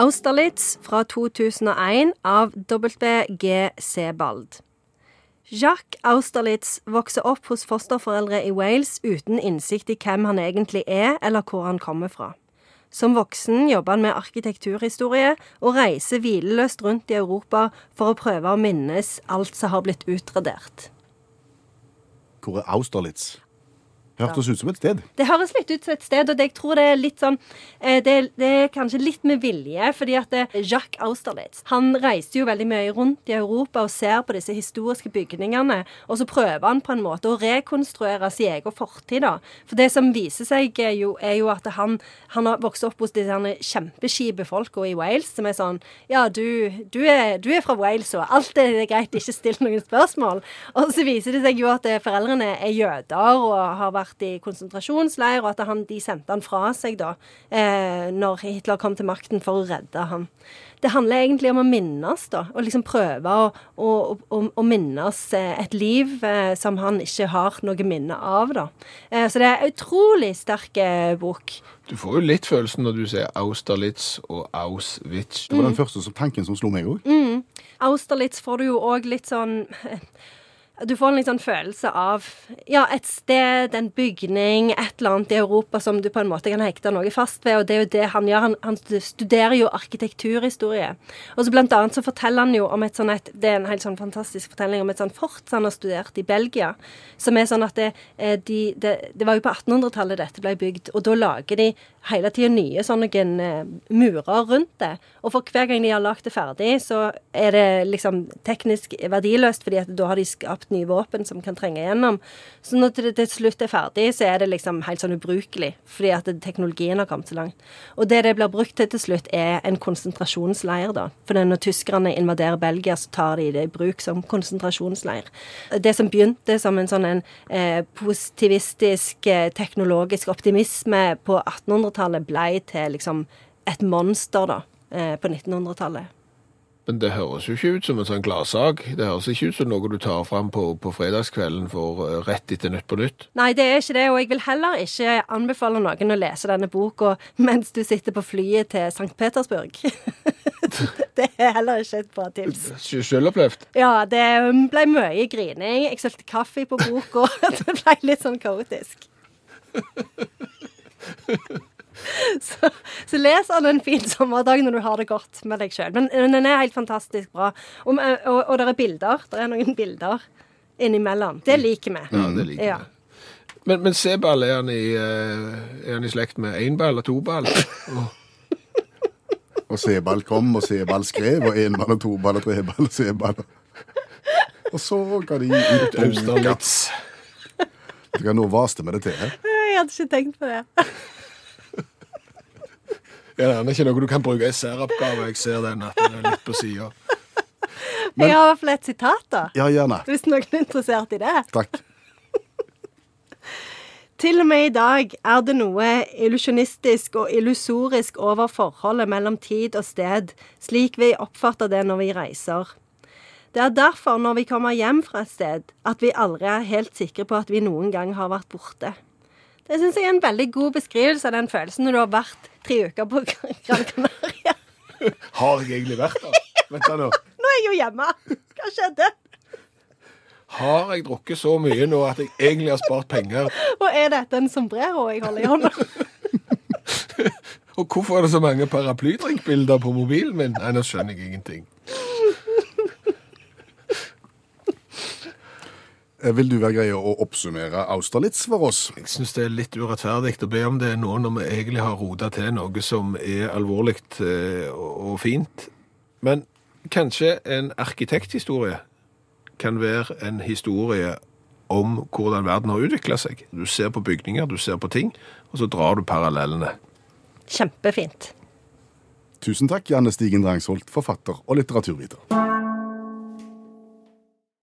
Austerlitz fra 2001 av W.G. Sebald. Jacques Austerlitz vokser opp hos fosterforeldre i Wales uten innsikt i hvem han egentlig er, eller hvor han kommer fra. Som voksen jobber han med arkitekturhistorie, og reiser hvileløst rundt i Europa for å prøve å minnes alt som har blitt utradert. Hvor er Austerlitz? Hørtes ut som et sted. Det høres litt ut som et sted, og jeg tror det er litt sånn eh, det, det er kanskje litt med vilje, fordi at det, Jacques Austerlitz han reiste jo veldig mye rundt i Europa og ser på disse historiske bygningene, og så prøver han på en måte å rekonstruere sin egen fortid. da. For det som viser seg, er jo, er jo at han, han har vokst opp hos disse kjempeskipe folka i Wales, som er sånn Ja, du, du, er, du er fra Wales, og alt er greit, ikke still noen spørsmål. Og så viser det seg jo at eh, foreldrene er jøder og har vært vært i konsentrasjonsleir, og at han, de sendte han fra seg da eh, når Hitler kom til makten for å redde ham. Det handler egentlig om å minnes, da. Og liksom prøve å, å, å, å minnes eh, et liv eh, som han ikke har noe minne av, da. Eh, så det er en utrolig sterk eh, bok. Du får jo litt følelsen når du sier Austerlitz og Auschwitz. Det var den første som, tanken som slo meg òg. Mm. Austerlitz får du jo òg litt sånn du får en litt sånn følelse av ja, et sted, en bygning, et eller annet i Europa som du på en måte kan hekte noe fast ved, og det er jo det han gjør. Han, han studerer jo arkitekturhistorie. Og så blant annet så forteller han jo om et et Det er en helt sånn fantastisk fortelling om et sånn fort som han har studert i Belgia, som er sånn at det, eh, de, det, det var jo på 1800-tallet dette ble bygd, og da lager de hele tida nye sånne uh, murer rundt det. Og for hver gang de har lagd det ferdig, så er det liksom teknisk verdiløst, fordi at da har de skapt nye våpen som kan trenge gjennom. Så når det til slutt er ferdig, så er det liksom helt sånn ubrukelig, fordi at teknologien har kommet så langt. Og det det blir brukt til til slutt, er en konsentrasjonsleir, da. For når tyskerne invaderer Belgia, så tar de det i bruk som konsentrasjonsleir. Det som begynte som en sånn en eh, positivistisk, eh, teknologisk optimisme på 1800-tallet, blei til liksom et monster, da, eh, på 1900-tallet. Men det høres jo ikke ut som en sånn gladsak. Det høres ikke ut som noe du tar fram på, på fredagskvelden for uh, rett etter Nytt på Nytt. Nei, det er ikke det, og jeg vil heller ikke anbefale noen å lese denne boka mens du sitter på flyet til St. Petersburg. det er heller ikke et bra tips. Selvopplevd? Ja, det ble mye grining. Jeg sølte kaffe på boka. det ble litt sånn kaotisk. Så, så, les han en fin sommerdag når du har det godt med deg sjøl. Men, men, den er helt fantastisk bra. Og, og, og det er bilder. Det er noen bilder innimellom. Det liker vi. Ja, det liker vi. Ja. Men, men C-ball, er uh, er han i slekt med énball og toball? Oh. og C-ball kom, og C-ball skrev, og énball og toball og treball og C-ball. Og så ga de ut Austerlitz. Nå vaste vi det til. Jeg hadde ikke tenkt på det. Det er ikke noe du kan bruke i særoppgave. Jeg ser den at den er litt på sida. Jeg har i hvert fall et sitat, da. Ja, gjerne. Hvis noen er interessert i det. Takk. Til og med i dag er det noe illusjonistisk og illusorisk over forholdet mellom tid og sted, slik vi oppfatter det når vi reiser. Det er derfor, når vi kommer hjem fra et sted, at vi aldri er helt sikre på at vi noen gang har vært borte. Det syns jeg er en veldig god beskrivelse av den følelsen når du har vært tre uker på Gran Canaria. Har jeg egentlig vært der? Vent da nå. Nå er jeg jo hjemme. Hva skjedde? Har jeg drukket så mye nå at jeg egentlig har spart penger? Og er dette en sombrero jeg holder i hånda? Og hvorfor er det så mange paraplydrinkbilder på mobilen min? Nei, nå skjønner jeg ingenting. Vil du være grei å oppsummere Austerlitz for oss? Jeg syns det er litt urettferdig å be om det nå når vi egentlig har rota til noe som er alvorlig eh, og fint. Men kanskje en arkitekthistorie kan være en historie om hvordan verden har utvikla seg. Du ser på bygninger, du ser på ting, og så drar du parallellene. Kjempefint. Tusen takk, Janne Stigen Drangsholt, forfatter og litteraturviter.